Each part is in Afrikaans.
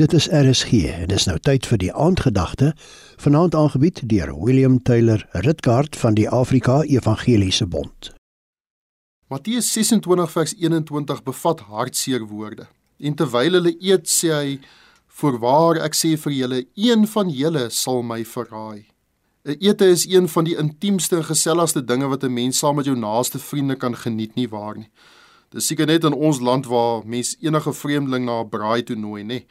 Dit is RSG en dis nou tyd vir die aandgedagte vanaand aangebied deur William Taylor Ritkaart van die Afrika Evangeliese Bond. Matteus 26 vers 21 bevat hartseer woorde. En terwyl hulle eet, sê hy: "Voorwaar ek sê vir julle, een van julle sal my verraai." 'n Ete is een van die intiemste en geselligste dinge wat 'n mens saam met jou naaste vriende kan geniet nie waar nie. Dis seker net in ons land waar mens enige vreemdeling na 'n braai toe nooi, nê.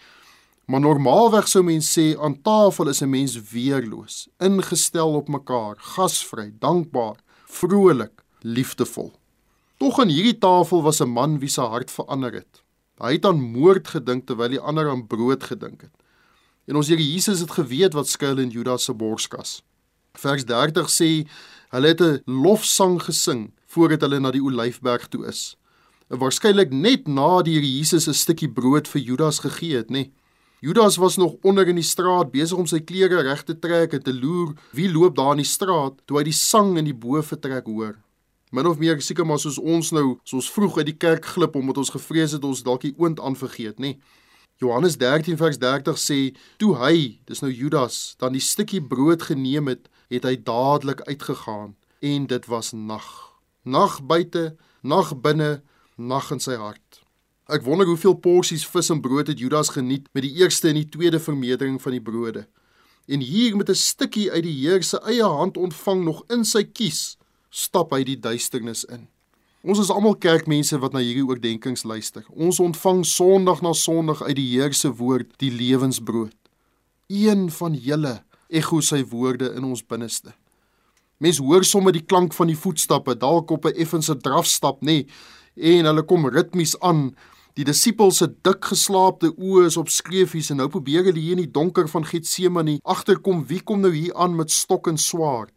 Maar normaalweg sou mens sê aan tafel is 'n mens weerloos, ingestel op mekaar, gasvry, dankbaar, vrolik, liefdevol. Tog aan hierdie tafel was 'n man wie se hart verander het. Hy het aan moord gedink terwyl die ander aan brood gedink het. En ons Here Jesus het geweet wat skuil in Judas se borskas. Vers 30 sê hulle het 'n lofsang gesing voordat hulle na die Olyfberg toe is waarskynlik net na die Here Jesus 'n stukkie brood vir Judas gegee het, nê. Judas was nog onder in die straat besig om sy klere reg te trek en te loer wie loop daar in die straat toe hy die sang in die boefretrek hoor. Min of meer seker maar soos ons nou, soos vroeg uit die kerk glip omdat ons gevrees het ons dalk die oond aanvergeet, nê. Johannes 13 vers 30 sê toe hy, dis nou Judas, dan die stukkie brood geneem het, het hy dadelik uitgegaan en dit was nag. Nag buite, nag binne, nag in sy hart. Ek wonder hoeveel porsies vis en brood het Judas geniet met die eerste en die tweede vermeerdering van die brode. En hier met 'n stukkie uit die Here se eie hand ontvang nog in sy kies, stap hy die duisternis in. Ons is almal kerkmense wat na hierdie oordeenkings luister. Ons ontvang Sondag na Sondag uit die Here se woord die lewensbrood. Een van julle ekho sy woorde in ons binneste. Mens hoor sommer die klank van die voetstappe, dalk op 'n effense drafstap, nê, nee, en hulle kom ritmies aan. Die disippels se dik geslaapte oë is op skreefies en nou probeer hulle hier in die donker van Getsemane agterkom wie kom nou hier aan met stok en swaard.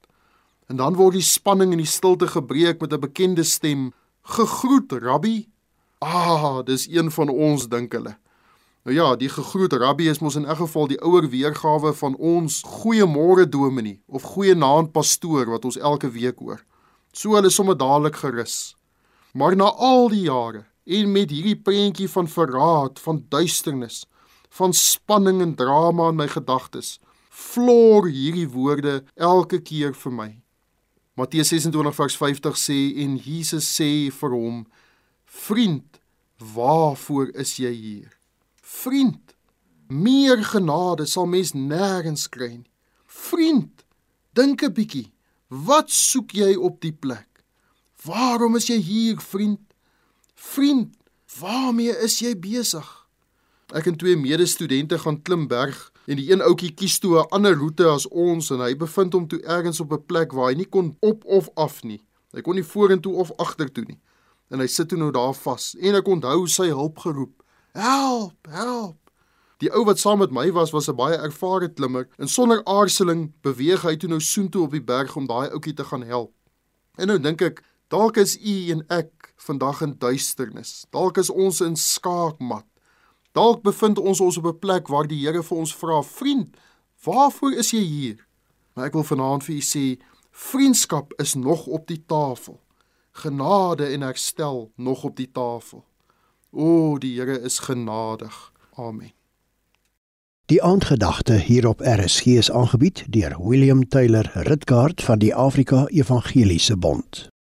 En dan word die spanning in die stilte gebreek met 'n bekende stem: "Gegroet, Rabbi." Ah, dis een van ons dink hulle. Nou ja, die gegroet Rabbi is mos in elk geval die ouer weergawe van ons goeiemôre dominee of goeienaand pastoor wat ons elke week hoor. So hulle sommer dadelik gerus. Maar na al die jare en met hierdie prentjie van verraad, van duisternis, van spanning en drama in my gedagtes, floor hierdie woorde elke keer vir my. Matteus 26:50 sê en Jesus sê vir hom: "Vriend, waarvoor is jy hier?" Vriend, meer genade sal mens nêrens kry nie. Vriend, dink 'n bietjie, wat soek jy op die plek? Waarom is jy hier, vriend? Vriend, waarmee is jy besig? Ek en twee medestudente gaan klim berg en die een ouetjie kies toe 'n ander roete as ons en hy bevind hom toe ergens op 'n plek waar hy nie kon op of af nie. Hy kon nie vorentoe of agtertoe nie. En hy sit toe nou daar vas en ek onthou sy hulp geroep. Help, help. Die ou wat saam met my was, was 'n baie ervare klimmer en sonder aarzeling beweeg hy toe nou soontoe op die berg om daai ouetjie te gaan help. En nou dink ek, Dalk is u en ek vandag in duisternis. Dalk is ons in skaakmat. Dalk bevind ons ons op 'n plek waar die Here vir ons vra: "Vriend, waarvoor is jy hier?" Maar ek wil vanaand vir u sê, vriendskap is nog op die tafel. Genade en herstel nog op die tafel. O, die Here is genadig. Amen. Die aandgedagte hier op RSG is aangebied deur William Taylor Ritkaart van die Afrika Evangeliese Bond.